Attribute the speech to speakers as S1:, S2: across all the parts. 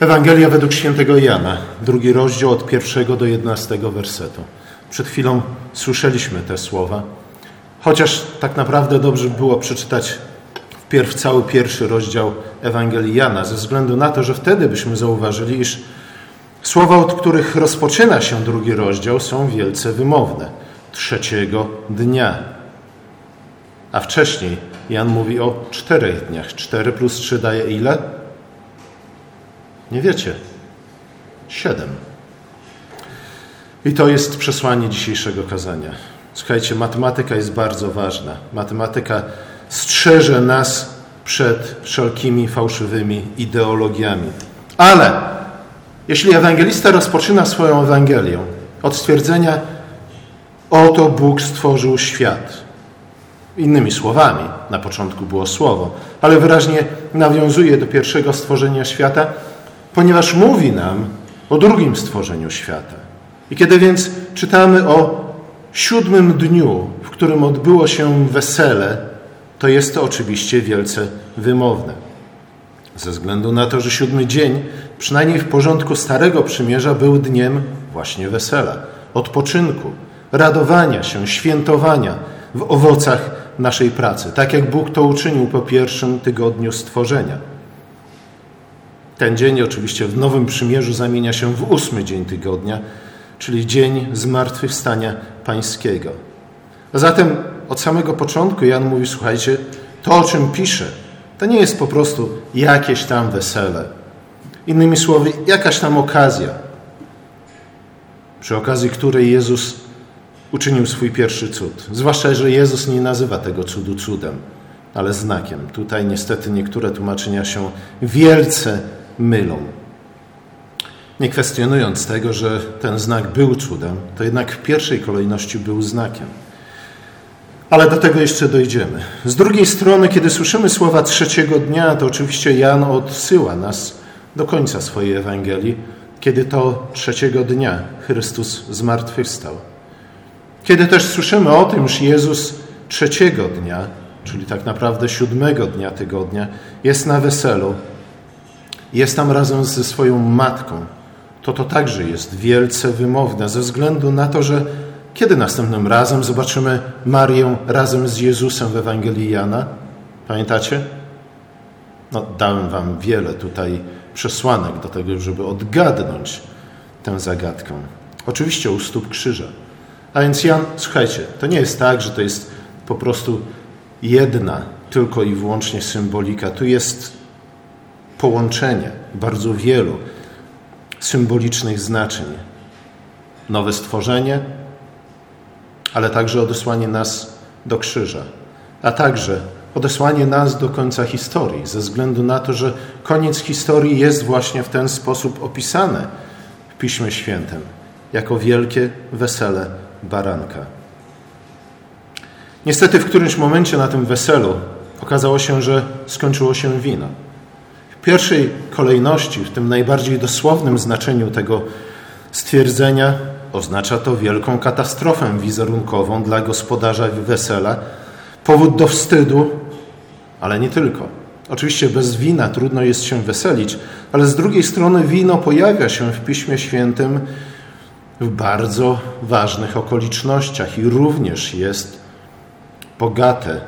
S1: Ewangelia według świętego Jana, drugi rozdział od pierwszego do jedenastego wersetu. Przed chwilą słyszeliśmy te słowa, chociaż tak naprawdę dobrze było przeczytać wpierw cały pierwszy rozdział Ewangelii Jana, ze względu na to, że wtedy byśmy zauważyli, iż słowa, od których rozpoczyna się drugi rozdział, są wielce wymowne. Trzeciego dnia. A wcześniej Jan mówi o czterech dniach. Cztery plus trzy daje ile? Nie wiecie. Siedem. I to jest przesłanie dzisiejszego kazania. Słuchajcie, matematyka jest bardzo ważna. Matematyka strzeże nas przed wszelkimi fałszywymi ideologiami. Ale jeśli ewangelista rozpoczyna swoją Ewangelię od stwierdzenia, oto Bóg stworzył świat. Innymi słowami, na początku było słowo, ale wyraźnie nawiązuje do pierwszego stworzenia świata, ponieważ mówi nam o drugim stworzeniu świata. I kiedy więc czytamy o siódmym dniu, w którym odbyło się wesele, to jest to oczywiście wielce wymowne. Ze względu na to, że siódmy dzień, przynajmniej w porządku Starego Przymierza, był dniem właśnie wesela, odpoczynku, radowania się, świętowania w owocach naszej pracy, tak jak Bóg to uczynił po pierwszym tygodniu stworzenia. Ten dzień oczywiście w Nowym Przymierzu zamienia się w ósmy dzień tygodnia, czyli dzień zmartwychwstania pańskiego. A zatem od samego początku Jan mówi, słuchajcie, to o czym pisze, to nie jest po prostu jakieś tam wesele. Innymi słowy, jakaś tam okazja, przy okazji której Jezus uczynił swój pierwszy cud. Zwłaszcza, że Jezus nie nazywa tego cudu cudem, ale znakiem. Tutaj niestety niektóre tłumaczenia się wielce mylą. Nie kwestionując tego, że ten znak był cudem, to jednak w pierwszej kolejności był znakiem. Ale do tego jeszcze dojdziemy. Z drugiej strony, kiedy słyszymy słowa trzeciego dnia, to oczywiście Jan odsyła nas do końca swojej Ewangelii, kiedy to trzeciego dnia Chrystus zmartwychwstał. Kiedy też słyszymy o tym, że Jezus trzeciego dnia, czyli tak naprawdę siódmego dnia tygodnia, jest na weselu, jest tam razem ze swoją matką, to to także jest wielce wymowne ze względu na to, że kiedy następnym razem zobaczymy Marię razem z Jezusem w Ewangelii Jana? Pamiętacie? No, dałem wam wiele tutaj przesłanek do tego, żeby odgadnąć tę zagadkę. Oczywiście u stóp krzyża. A więc Jan, słuchajcie, to nie jest tak, że to jest po prostu jedna tylko i wyłącznie symbolika. Tu jest połączenie bardzo wielu symbolicznych znaczeń. Nowe stworzenie, ale także odesłanie nas do krzyża, a także odesłanie nas do końca historii, ze względu na to, że koniec historii jest właśnie w ten sposób opisany w Piśmie Świętym, jako wielkie wesele baranka. Niestety w którymś momencie na tym weselu okazało się, że skończyło się wino. W pierwszej kolejności, w tym najbardziej dosłownym znaczeniu tego stwierdzenia, oznacza to wielką katastrofę wizerunkową dla gospodarza wesela, powód do wstydu, ale nie tylko. Oczywiście bez wina trudno jest się weselić, ale z drugiej strony wino pojawia się w Piśmie Świętym w bardzo ważnych okolicznościach i również jest bogate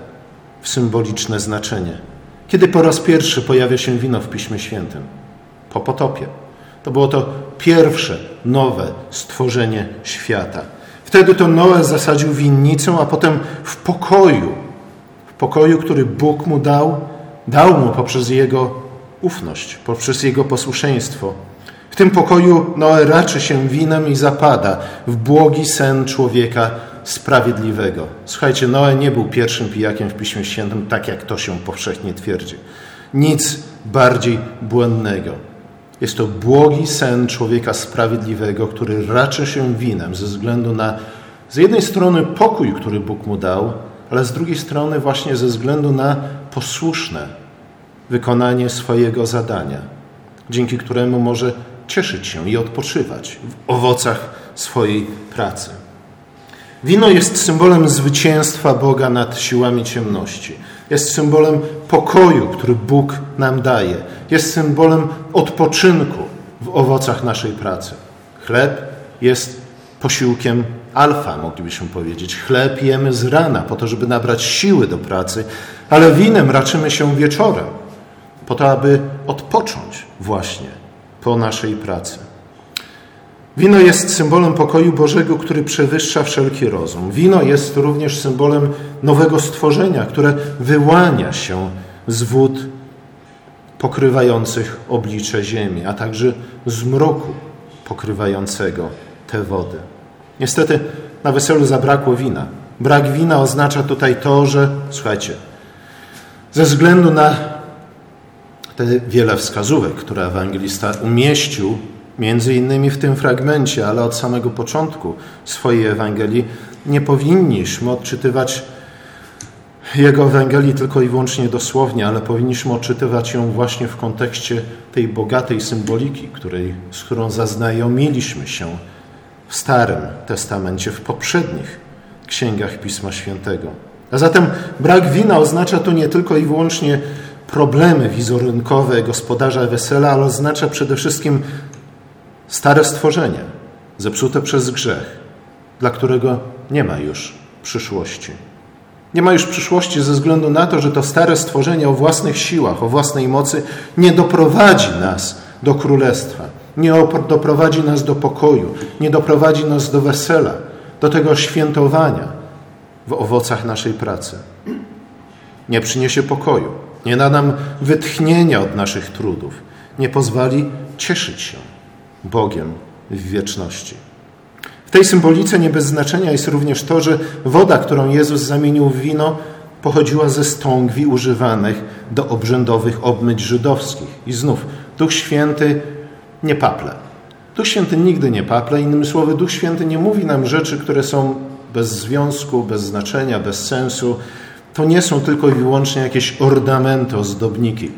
S1: w symboliczne znaczenie. Kiedy po raz pierwszy pojawia się wino w Piśmie Świętym? Po potopie. To było to pierwsze nowe stworzenie świata. Wtedy to Noe zasadził winnicę, a potem w pokoju, w pokoju, który Bóg mu dał, dał mu poprzez jego ufność, poprzez jego posłuszeństwo. W tym pokoju Noe raczy się winem i zapada w błogi sen człowieka sprawiedliwego. Słuchajcie, Noe nie był pierwszym pijakiem w Piśmie Świętym, tak jak to się powszechnie twierdzi. Nic bardziej błędnego. Jest to błogi sen człowieka sprawiedliwego, który raczy się winem ze względu na z jednej strony pokój, który Bóg mu dał, ale z drugiej strony właśnie ze względu na posłuszne wykonanie swojego zadania, dzięki któremu może cieszyć się i odpoczywać w owocach swojej pracy. Wino jest symbolem zwycięstwa Boga nad siłami ciemności. Jest symbolem pokoju, który Bóg nam daje. Jest symbolem odpoczynku w owocach naszej pracy. Chleb jest posiłkiem alfa, moglibyśmy powiedzieć. Chleb jemy z rana, po to, żeby nabrać siły do pracy, ale winem raczymy się wieczorem, po to, aby odpocząć właśnie po naszej pracy. Wino jest symbolem pokoju Bożego, który przewyższa wszelki rozum. Wino jest również symbolem nowego stworzenia, które wyłania się z wód pokrywających oblicze ziemi, a także z mroku pokrywającego te wody. Niestety na weselu zabrakło wina. Brak wina oznacza tutaj to, że, słuchajcie, ze względu na te wiele wskazówek, które ewangelista umieścił między innymi w tym fragmencie, ale od samego początku swojej Ewangelii, nie powinniśmy odczytywać jego Ewangelii tylko i wyłącznie dosłownie, ale powinniśmy odczytywać ją właśnie w kontekście tej bogatej symboliki, której, z którą zaznajomiliśmy się w Starym Testamencie, w poprzednich księgach Pisma Świętego. A zatem brak wina oznacza tu nie tylko i wyłącznie problemy wizerunkowe gospodarza wesela, ale oznacza przede wszystkim stare stworzenie, zepsute przez grzech, dla którego nie ma już przyszłości. Nie ma już przyszłości ze względu na to, że to stare stworzenie o własnych siłach, o własnej mocy nie doprowadzi nas do królestwa, nie doprowadzi nas do pokoju, nie doprowadzi nas do wesela, do tego świętowania w owocach naszej pracy. Nie przyniesie pokoju, nie da nam wytchnienia od naszych trudów, nie pozwoli cieszyć się Bogiem w wieczności. W tej symbolice nie bez znaczenia jest również to, że woda, którą Jezus zamienił w wino, pochodziła ze stągwi używanych do obrzędowych obmyć żydowskich. I znów, Duch Święty nie paple. Duch Święty nigdy nie paple. Innymi słowy, Duch Święty nie mówi nam rzeczy, które są bez związku, bez znaczenia, bez sensu. To nie są tylko i wyłącznie jakieś ornamenty, ozdobniki.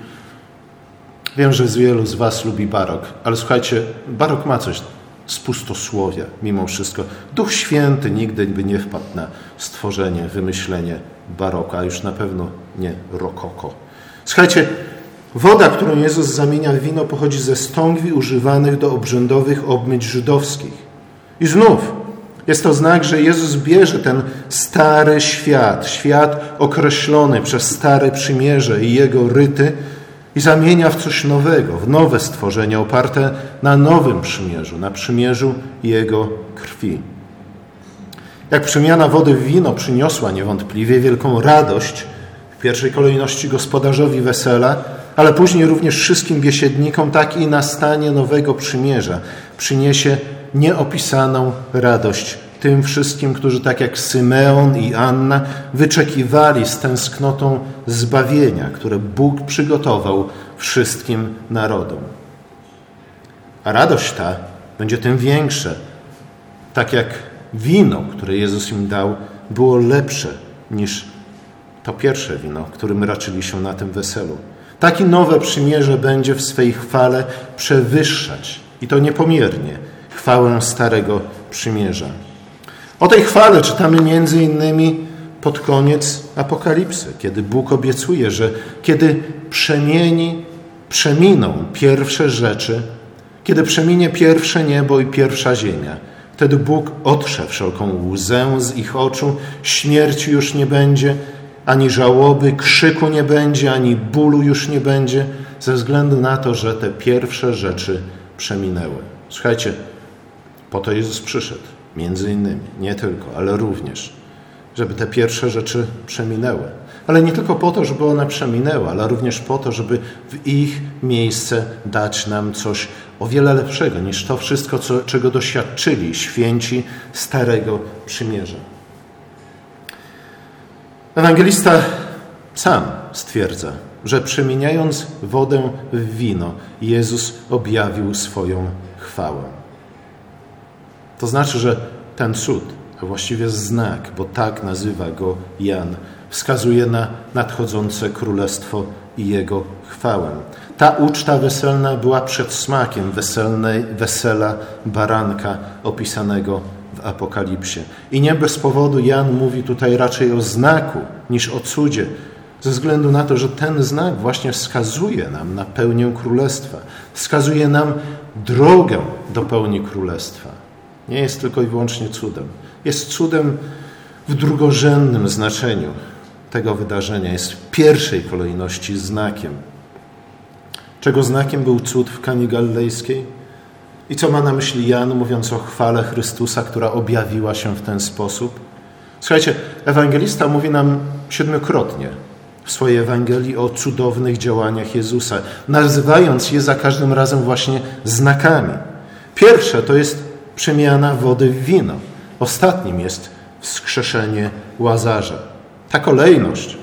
S1: Wiem, że wielu z Was lubi barok, ale słuchajcie, barok ma coś z pustosłowia mimo wszystko. Duch Święty nigdy by nie wpadł na stworzenie, wymyślenie baroka, a już na pewno nie rokoko. Słuchajcie, woda, którą Jezus zamienia w wino, pochodzi ze stągwi używanych do obrzędowych obmyć żydowskich. I znów jest to znak, że Jezus bierze ten stary świat, świat określony przez stare przymierze i jego ryty, i zamienia w coś nowego, w nowe stworzenie oparte na nowym przymierzu, na przymierzu Jego krwi. Jak przemiana wody w wino przyniosła niewątpliwie wielką radość w pierwszej kolejności gospodarzowi wesela, ale później również wszystkim biesiednikom, tak i nastanie nowego przymierza przyniesie nieopisaną radość tym wszystkim, którzy tak jak Symeon i Anna wyczekiwali z tęsknotą zbawienia, które Bóg przygotował wszystkim narodom. A radość ta będzie tym większa, tak jak wino, które Jezus im dał, było lepsze niż to pierwsze wino, którym raczyli się na tym weselu. Takie nowe przymierze będzie w swej chwale przewyższać, i to niepomiernie, chwałę Starego Przymierza. O tej chwale czytamy między innymi pod koniec Apokalipsy, kiedy Bóg obiecuje, że kiedy przemieni, przeminą pierwsze rzeczy, kiedy przeminie pierwsze niebo i pierwsza ziemia, wtedy Bóg otrze wszelką łzę z ich oczu, śmierci już nie będzie, ani żałoby, krzyku nie będzie, ani bólu już nie będzie, ze względu na to, że te pierwsze rzeczy przeminęły. Słuchajcie, po to Jezus przyszedł Między innymi, nie tylko, ale również, żeby te pierwsze rzeczy przeminęły. Ale nie tylko po to, żeby one przeminęły, ale również po to, żeby w ich miejsce dać nam coś o wiele lepszego niż to wszystko, co, czego doświadczyli święci Starego Przymierza. Ewangelista sam stwierdza, że przemieniając wodę w wino, Jezus objawił swoją chwałę. To znaczy, że ten cud, a właściwie znak, bo tak nazywa go Jan, wskazuje na nadchodzące królestwo i jego chwałę. Ta uczta weselna była przedsmakiem weselnej, wesela baranka opisanego w Apokalipsie. I nie bez powodu Jan mówi tutaj raczej o znaku niż o cudzie, ze względu na to, że ten znak właśnie wskazuje nam na pełnię królestwa, wskazuje nam drogę do pełni królestwa. Nie jest tylko i wyłącznie cudem. Jest cudem w drugorzędnym znaczeniu tego wydarzenia. Jest w pierwszej kolejności znakiem. Czego znakiem był cud w Kani Galilejskiej? I co ma na myśli Jan, mówiąc o chwale Chrystusa, która objawiła się w ten sposób? Słuchajcie, ewangelista mówi nam siedmiokrotnie w swojej Ewangelii o cudownych działaniach Jezusa, nazywając je za każdym razem właśnie znakami. Pierwsze to jest przemiana wody w wino. Ostatnim jest wskrzeszenie Łazarza. Ta kolejność,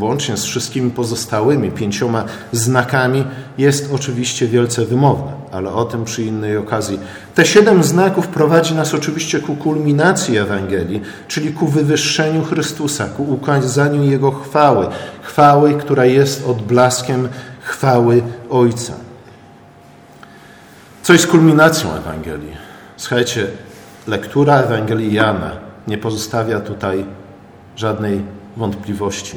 S1: łącznie z wszystkimi pozostałymi pięcioma znakami, jest oczywiście wielce wymowna, ale o tym przy innej okazji. Te siedem znaków prowadzi nas oczywiście ku kulminacji Ewangelii, czyli ku wywyższeniu Chrystusa, ku ukazaniu Jego chwały, chwały, która jest odblaskiem chwały Ojca. Co jest kulminacją Ewangelii? Słuchajcie, lektura Ewangelii Jana nie pozostawia tutaj żadnej wątpliwości,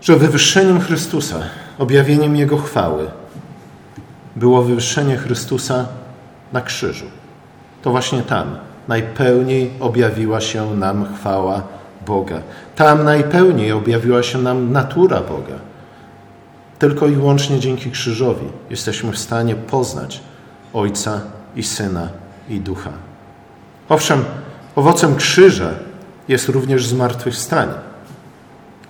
S1: że wywyższeniem Chrystusa, objawieniem Jego chwały, było wywyższenie Chrystusa na krzyżu. To właśnie tam najpełniej objawiła się nam chwała Boga. Tam najpełniej objawiła się nam natura Boga. Tylko i wyłącznie dzięki krzyżowi jesteśmy w stanie poznać Ojca i Syna i Ducha. Owszem, owocem krzyża jest również zmartwychwstanie,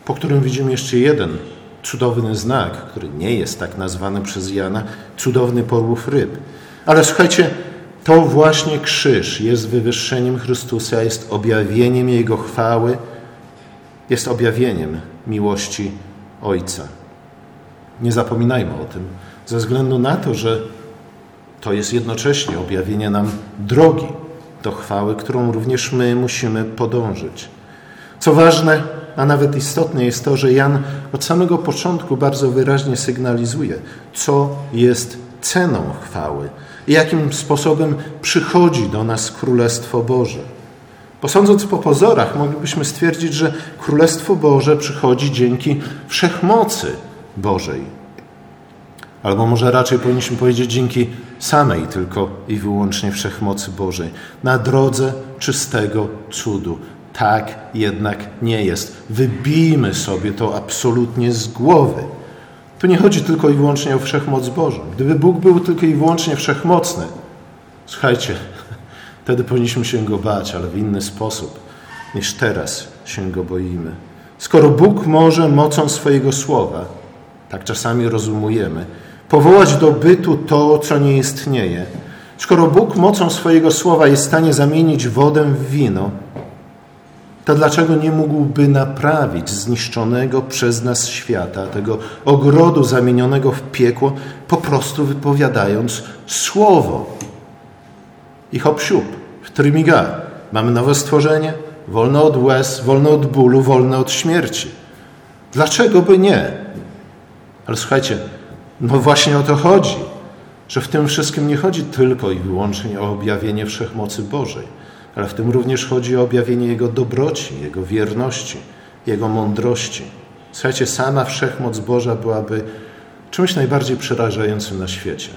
S1: po którym widzimy jeszcze jeden cudowny znak, który nie jest tak nazwany przez Jana, cudowny połów ryb. Ale słuchajcie, to właśnie krzyż jest wywyższeniem Chrystusa, jest objawieniem Jego chwały, jest objawieniem miłości Ojca. Nie zapominajmy o tym, ze względu na to, że to jest jednocześnie objawienie nam drogi do chwały, którą również my musimy podążyć. Co ważne, a nawet istotne jest to, że Jan od samego początku bardzo wyraźnie sygnalizuje, co jest ceną chwały i jakim sposobem przychodzi do nas Królestwo Boże. Posądząc po pozorach, moglibyśmy stwierdzić, że Królestwo Boże przychodzi dzięki wszechmocy Bożej. Albo może raczej powinniśmy powiedzieć dzięki samej tylko i wyłącznie wszechmocy Bożej, na drodze czystego cudu. Tak jednak nie jest. Wybijmy sobie to absolutnie z głowy. Tu nie chodzi tylko i wyłącznie o wszechmoc Bożą. Gdyby Bóg był tylko i wyłącznie wszechmocny, słuchajcie, wtedy powinniśmy się go bać, ale w inny sposób niż teraz się go boimy. Skoro Bóg może mocą swojego słowa, tak czasami rozumujemy, powołać do bytu to, co nie istnieje, skoro Bóg mocą swojego słowa jest w stanie zamienić wodę w wino, to dlaczego nie mógłby naprawić zniszczonego przez nas świata, tego ogrodu zamienionego w piekło, po prostu wypowiadając słowo? I hop siup, w trymiga. Mamy nowe stworzenie, wolne od łez, wolne od bólu, wolne od śmierci. Dlaczego by nie? Ale słuchajcie, no właśnie o to chodzi, że w tym wszystkim nie chodzi tylko i wyłącznie o objawienie wszechmocy Bożej, ale w tym również chodzi o objawienie Jego dobroci, Jego wierności, Jego mądrości. Słuchajcie, sama wszechmoc Boża byłaby czymś najbardziej przerażającym na świecie,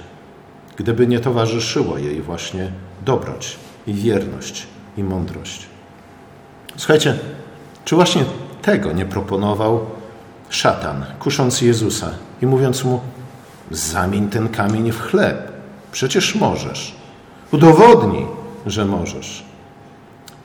S1: gdyby nie towarzyszyło jej właśnie dobroć i wierność i mądrość. Słuchajcie, czy właśnie tego nie proponował szatan, kusząc Jezusa i mówiąc mu: Zamień ten kamień w chleb. Przecież możesz. Udowodnij, że możesz.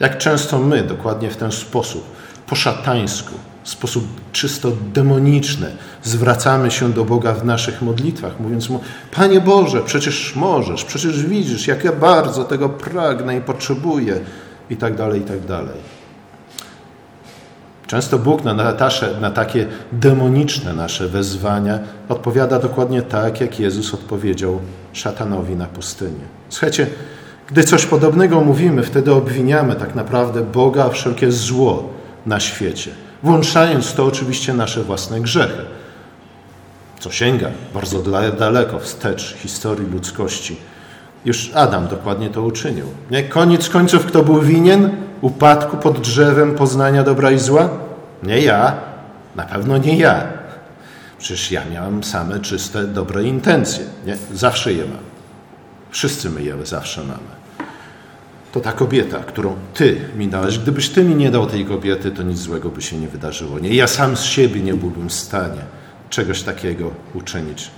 S1: Jak często my dokładnie w ten sposób, po szatańsku, w sposób czysto demoniczny, zwracamy się do Boga w naszych modlitwach, mówiąc Mu: Panie Boże, przecież możesz, przecież widzisz, jak ja bardzo tego pragnę i potrzebuję, i tak dalej, i tak dalej. Często Bóg na, nasze, na takie demoniczne nasze wezwania odpowiada dokładnie tak, jak Jezus odpowiedział szatanowi na pustyni. Słuchajcie, gdy coś podobnego mówimy, wtedy obwiniamy tak naprawdę Boga o wszelkie zło na świecie, włączając to oczywiście nasze własne grzechy, co sięga bardzo daleko wstecz historii ludzkości. Już Adam dokładnie to uczynił. Nie? Koniec końców, kto był winien upadku pod drzewem poznania dobra i zła? Nie ja, Na pewno nie ja. Przecież ja miałem same czyste, dobre intencje. Nie? Zawsze je mam. Wszyscy my je zawsze mamy. To ta kobieta, którą Ty mi dałeś. Gdybyś Ty mi nie dał tej kobiety, to nic złego by się nie wydarzyło. Nie? Ja sam z siebie nie byłbym w stanie czegoś takiego uczynić.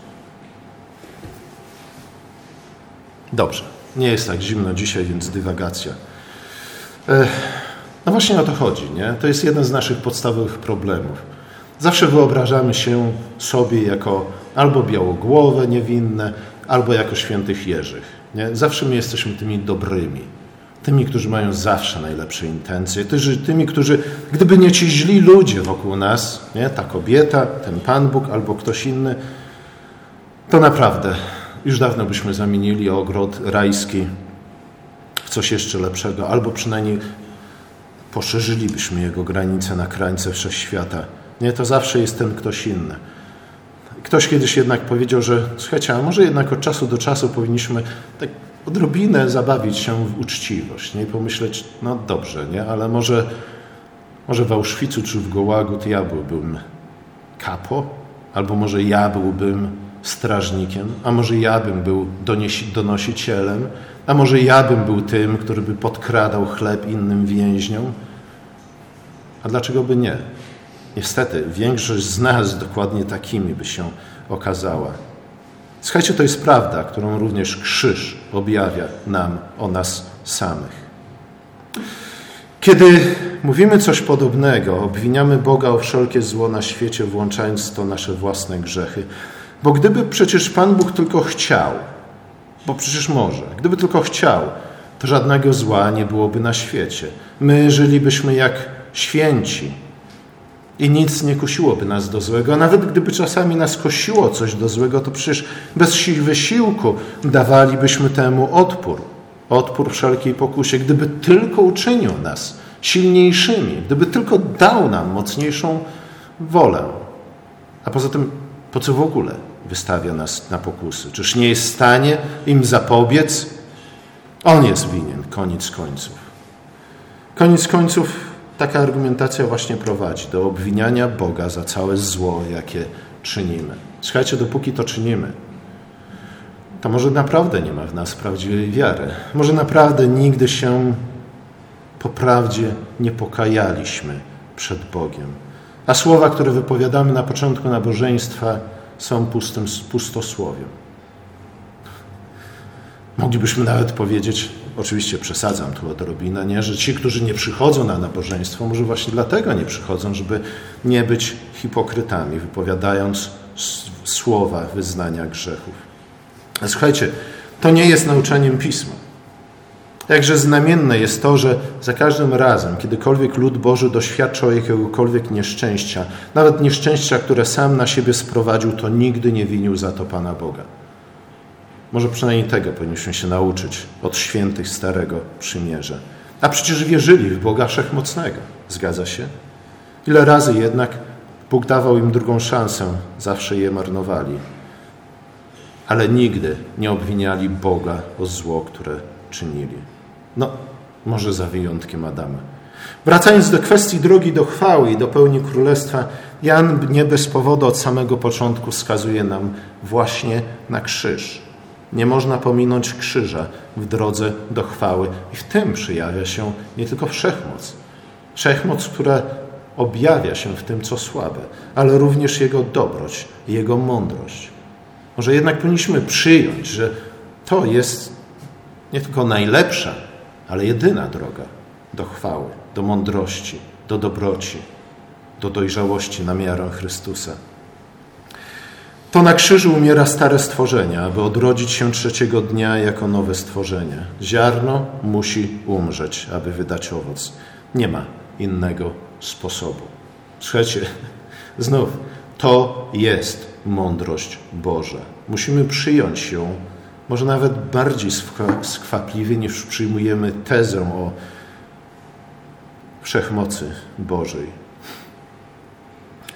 S1: Dobrze. Nie jest tak zimno dzisiaj, więc dywagacja. No właśnie o to chodzi. Nie? To jest jeden z naszych podstawowych problemów. Zawsze wyobrażamy się sobie jako albo białogłowe, niewinne, albo jako świętych Jerzych. Nie? Zawsze my jesteśmy tymi dobrymi. Tymi, którzy mają zawsze najlepsze intencje. Tymi, którzy, gdyby nie ci źli ludzie wokół nas, nie? ta kobieta, ten Pan Bóg albo ktoś inny, to naprawdę już dawno byśmy zamienili ogród rajski w coś jeszcze lepszego, albo przynajmniej poszerzylibyśmy jego granice na krańce wszechświata. Nie, to zawsze jest ten ktoś inny. Ktoś kiedyś jednak powiedział, że słuchajcie, a może jednak od czasu do czasu powinniśmy tak odrobinę zabawić się w uczciwość nie? i pomyśleć, no dobrze, nie? ale może, może w Auschwitzu czy w Gołagu to ja byłbym kapo, albo może ja byłbym strażnikiem, a może ja bym był donosicielem, a może ja bym był tym, który by podkradał chleb innym więźniom. A dlaczego by nie? Niestety, większość z nas dokładnie takimi by się okazała. Słuchajcie, to jest prawda, którą również krzyż objawia nam o nas samych. Kiedy mówimy coś podobnego, obwiniamy Boga o wszelkie zło na świecie, włączając to nasze własne grzechy. Bo gdyby przecież Pan Bóg tylko chciał, bo przecież może, gdyby tylko chciał, to żadnego zła nie byłoby na świecie. My żylibyśmy jak święci i nic nie kusiłoby nas do złego. A nawet gdyby czasami nas kosiło coś do złego, to przecież bez sił wysiłku dawalibyśmy temu odpór. Odpór wszelkiej pokusie. Gdyby tylko uczynił nas silniejszymi, gdyby tylko dał nam mocniejszą wolę. A poza tym, po co w ogóle wystawia nas na pokusy? Czyż nie jest w stanie im zapobiec? On jest winien, koniec końców. Koniec końców taka argumentacja właśnie prowadzi do obwiniania Boga za całe zło, jakie czynimy. Słuchajcie, dopóki to czynimy, to może naprawdę nie ma w nas prawdziwej wiary. Może naprawdę nigdy się po prawdzie nie pokajaliśmy przed Bogiem. A słowa, które wypowiadamy na początku nabożeństwa, są pustym pustosłowiem. Moglibyśmy nawet powiedzieć, oczywiście przesadzam tu odrobinę, nie, że ci, którzy nie przychodzą na nabożeństwo, może właśnie dlatego nie przychodzą, żeby nie być hipokrytami, wypowiadając słowa wyznania grzechów. Słuchajcie, to nie jest nauczaniem pisma. Jakże znamienne jest to, że za każdym razem, kiedykolwiek lud Boży doświadczał jakiegokolwiek nieszczęścia, nawet nieszczęścia, które sam na siebie sprowadził, to nigdy nie winił za to Pana Boga. Może przynajmniej tego powinniśmy się nauczyć od świętych Starego Przymierza. A przecież wierzyli w Boga Wszechmocnego. Zgadza się? Ile razy jednak Bóg dawał im drugą szansę, zawsze je marnowali. Ale nigdy nie obwiniali Boga o zło, które czynili. No, może za wyjątkiem Adama. Wracając do kwestii drogi do chwały i do pełni królestwa, Jan nie bez powodu od samego początku wskazuje nam właśnie na krzyż. Nie można pominąć krzyża w drodze do chwały. I w tym przejawia się nie tylko wszechmoc. Wszechmoc, która objawia się w tym, co słabe, ale również Jego dobroć, Jego mądrość. Może jednak powinniśmy przyjąć, że to jest nie tylko najlepsza, ale jedyna droga do chwały, do mądrości, do dobroci, do dojrzałości na miarę Chrystusa. To na krzyżu umiera stare stworzenie, aby odrodzić się trzeciego dnia jako nowe stworzenie. Ziarno musi umrzeć, aby wydać owoc. Nie ma innego sposobu. Słuchajcie, znów, to jest mądrość Boża. Musimy przyjąć ją, może nawet bardziej skwapliwie niż przyjmujemy tezę o wszechmocy Bożej.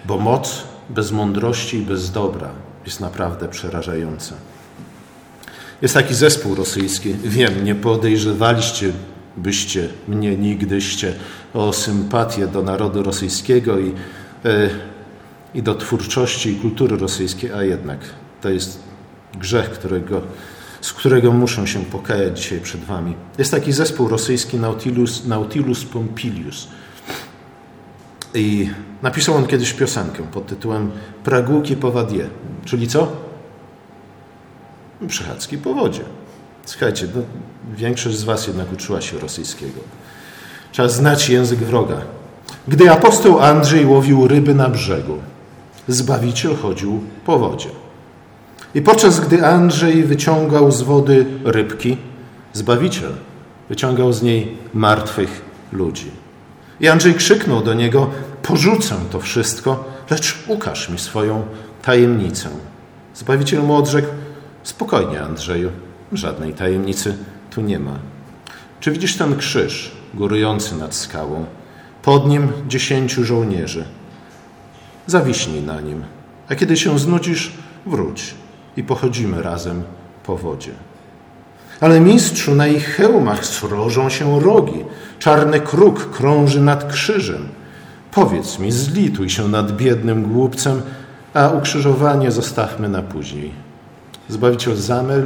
S1: Bo moc bez mądrości i bez dobra jest naprawdę przerażająca. Jest taki zespół rosyjski. Wiem, nie podejrzewaliście byście mnie nigdyście o sympatię do narodu rosyjskiego i e, i do twórczości i kultury rosyjskiej, a jednak to jest grzech, którego, z którego muszę się pokajać dzisiaj przed Wami. Jest taki zespół rosyjski Nautilus, Nautilus Pompilius. I napisał on kiedyś piosenkę pod tytułem Pragłuki po wadie. Czyli co? Przechadzki po wodzie. Słuchajcie, no, większość z Was jednak uczyła się rosyjskiego. Trzeba znać język wroga. Gdy apostoł Andrzej łowił ryby na brzegu, Zbawiciel chodził po wodzie. I podczas gdy Andrzej wyciągał z wody rybki, Zbawiciel wyciągał z niej martwych ludzi. I Andrzej krzyknął do niego: Porzucę to wszystko, lecz ukaż mi swoją tajemnicę. Zbawiciel mu odrzekł: Spokojnie, Andrzeju, żadnej tajemnicy tu nie ma. Czy widzisz ten krzyż górujący nad skałą? Pod nim dziesięciu żołnierzy. Zawiśnij na nim, a kiedy się znudzisz, wróć i pochodzimy razem po wodzie. Ale mistrzu, na ich hełmach srożą się rogi, czarny kruk krąży nad krzyżem. Powiedz mi, zlituj się nad biednym głupcem, a ukrzyżowanie zostawmy na później. Zbawiciel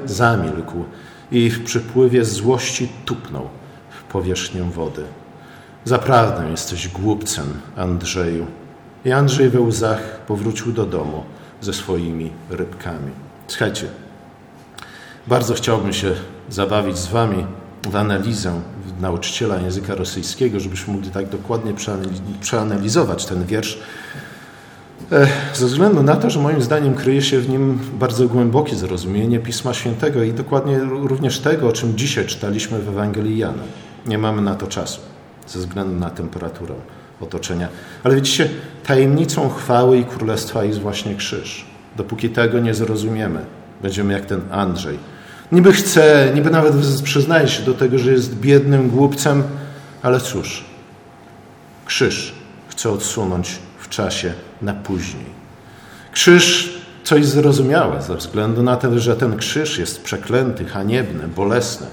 S1: zamilkł i w przypływie złości tupnął w powierzchnię wody. Zaprawdę jesteś głupcem, Andrzeju. I Andrzej we łzach powrócił do domu ze swoimi rybkami. Słuchajcie, bardzo chciałbym się zabawić z Wami w analizę nauczyciela języka rosyjskiego, żebyśmy mogli tak dokładnie przeanalizować ten wiersz. E, ze względu na to, że moim zdaniem kryje się w nim bardzo głębokie zrozumienie Pisma Świętego i dokładnie również tego, o czym dzisiaj czytaliśmy w Ewangelii Jana. Nie mamy na to czasu ze względu na temperaturę otoczenia. Ale widzicie, tajemnicą chwały i królestwa jest właśnie krzyż. Dopóki tego nie zrozumiemy, będziemy jak ten Andrzej. Niby chce, niby nawet przyznaje się do tego, że jest biednym głupcem, ale cóż, krzyż chce odsunąć w czasie na później. Krzyż coś zrozumiałe ze względu na to, że ten krzyż jest przeklęty, haniebny, bolesny.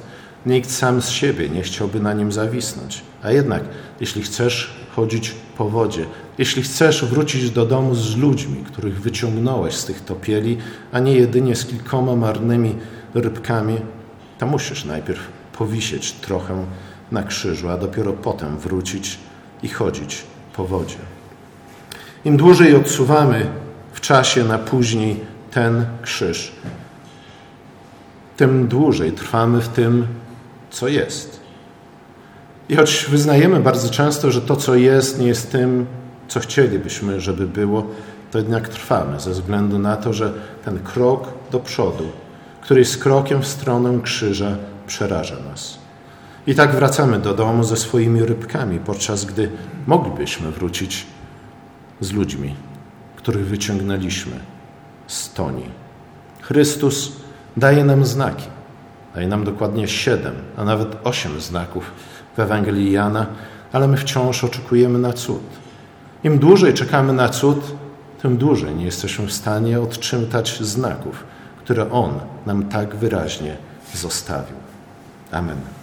S1: Nikt sam z siebie nie chciałby na nim zawisnąć. A jednak, jeśli chcesz chodzić po wodzie, jeśli chcesz wrócić do domu z ludźmi, których wyciągnąłeś z tych topieli, a nie jedynie z kilkoma marnymi rybkami, to musisz najpierw powisieć trochę na krzyżu, a dopiero potem wrócić i chodzić po wodzie. Im dłużej odsuwamy w czasie na później ten krzyż, tym dłużej trwamy w tym, co jest. I choć wyznajemy bardzo często, że to, co jest, nie jest tym, co chcielibyśmy, żeby było, to jednak trwamy ze względu na to, że ten krok do przodu, który jest krokiem w stronę krzyża, przeraża nas. I tak wracamy do domu ze swoimi rybkami, podczas gdy moglibyśmy wrócić z ludźmi, których wyciągnęliśmy z toni. Chrystus daje nam znaki. Daje nam dokładnie siedem, a nawet osiem znaków w Ewangelii Jana, ale my wciąż oczekujemy na cud. Im dłużej czekamy na cud, tym dłużej nie jesteśmy w stanie odczytać znaków, które On nam tak wyraźnie zostawił. Amen.